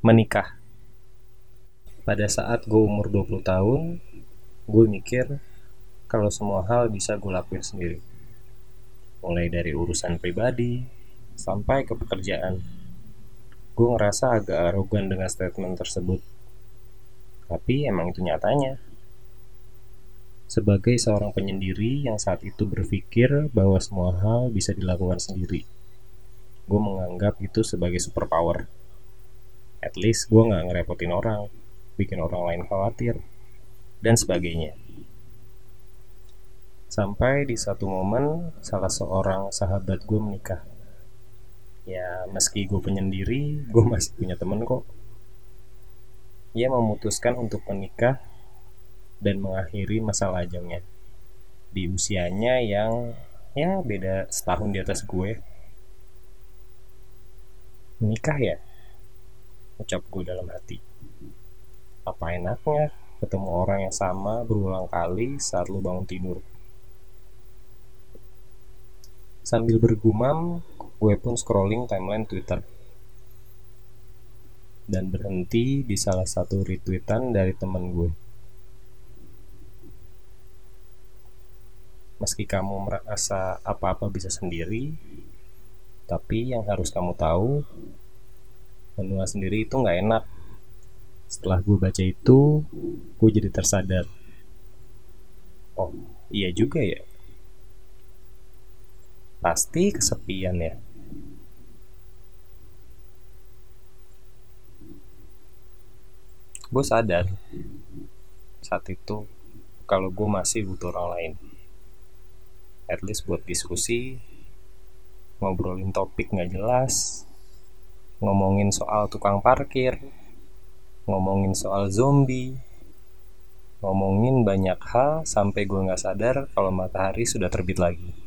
menikah. Pada saat gue umur 20 tahun, gue mikir kalau semua hal bisa gue lakuin sendiri. Mulai dari urusan pribadi, sampai ke pekerjaan. Gue ngerasa agak arogan dengan statement tersebut. Tapi emang itu nyatanya. Sebagai seorang penyendiri yang saat itu berpikir bahwa semua hal bisa dilakukan sendiri. Gue menganggap itu sebagai superpower at least gue nggak ngerepotin orang bikin orang lain khawatir dan sebagainya. Sampai di satu momen salah seorang sahabat gue menikah. Ya meski gue penyendiri gue masih punya temen kok. Ia memutuskan untuk menikah dan mengakhiri masa lajangnya di usianya yang ya beda setahun di atas gue. Menikah ya ucap gue dalam hati. Apa enaknya ketemu orang yang sama berulang kali saat lu bangun tidur. Sambil bergumam, gue pun scrolling timeline Twitter. Dan berhenti di salah satu retweetan dari temen gue. Meski kamu merasa apa-apa bisa sendiri, tapi yang harus kamu tahu, menua sendiri itu nggak enak. Setelah gue baca itu gue jadi tersadar. Oh iya juga ya. Pasti kesepian ya. Gue sadar saat itu kalau gue masih butuh orang lain. At least buat diskusi ngobrolin topik nggak jelas ngomongin soal tukang parkir, ngomongin soal zombie, ngomongin banyak hal sampai gue nggak sadar kalau matahari sudah terbit lagi.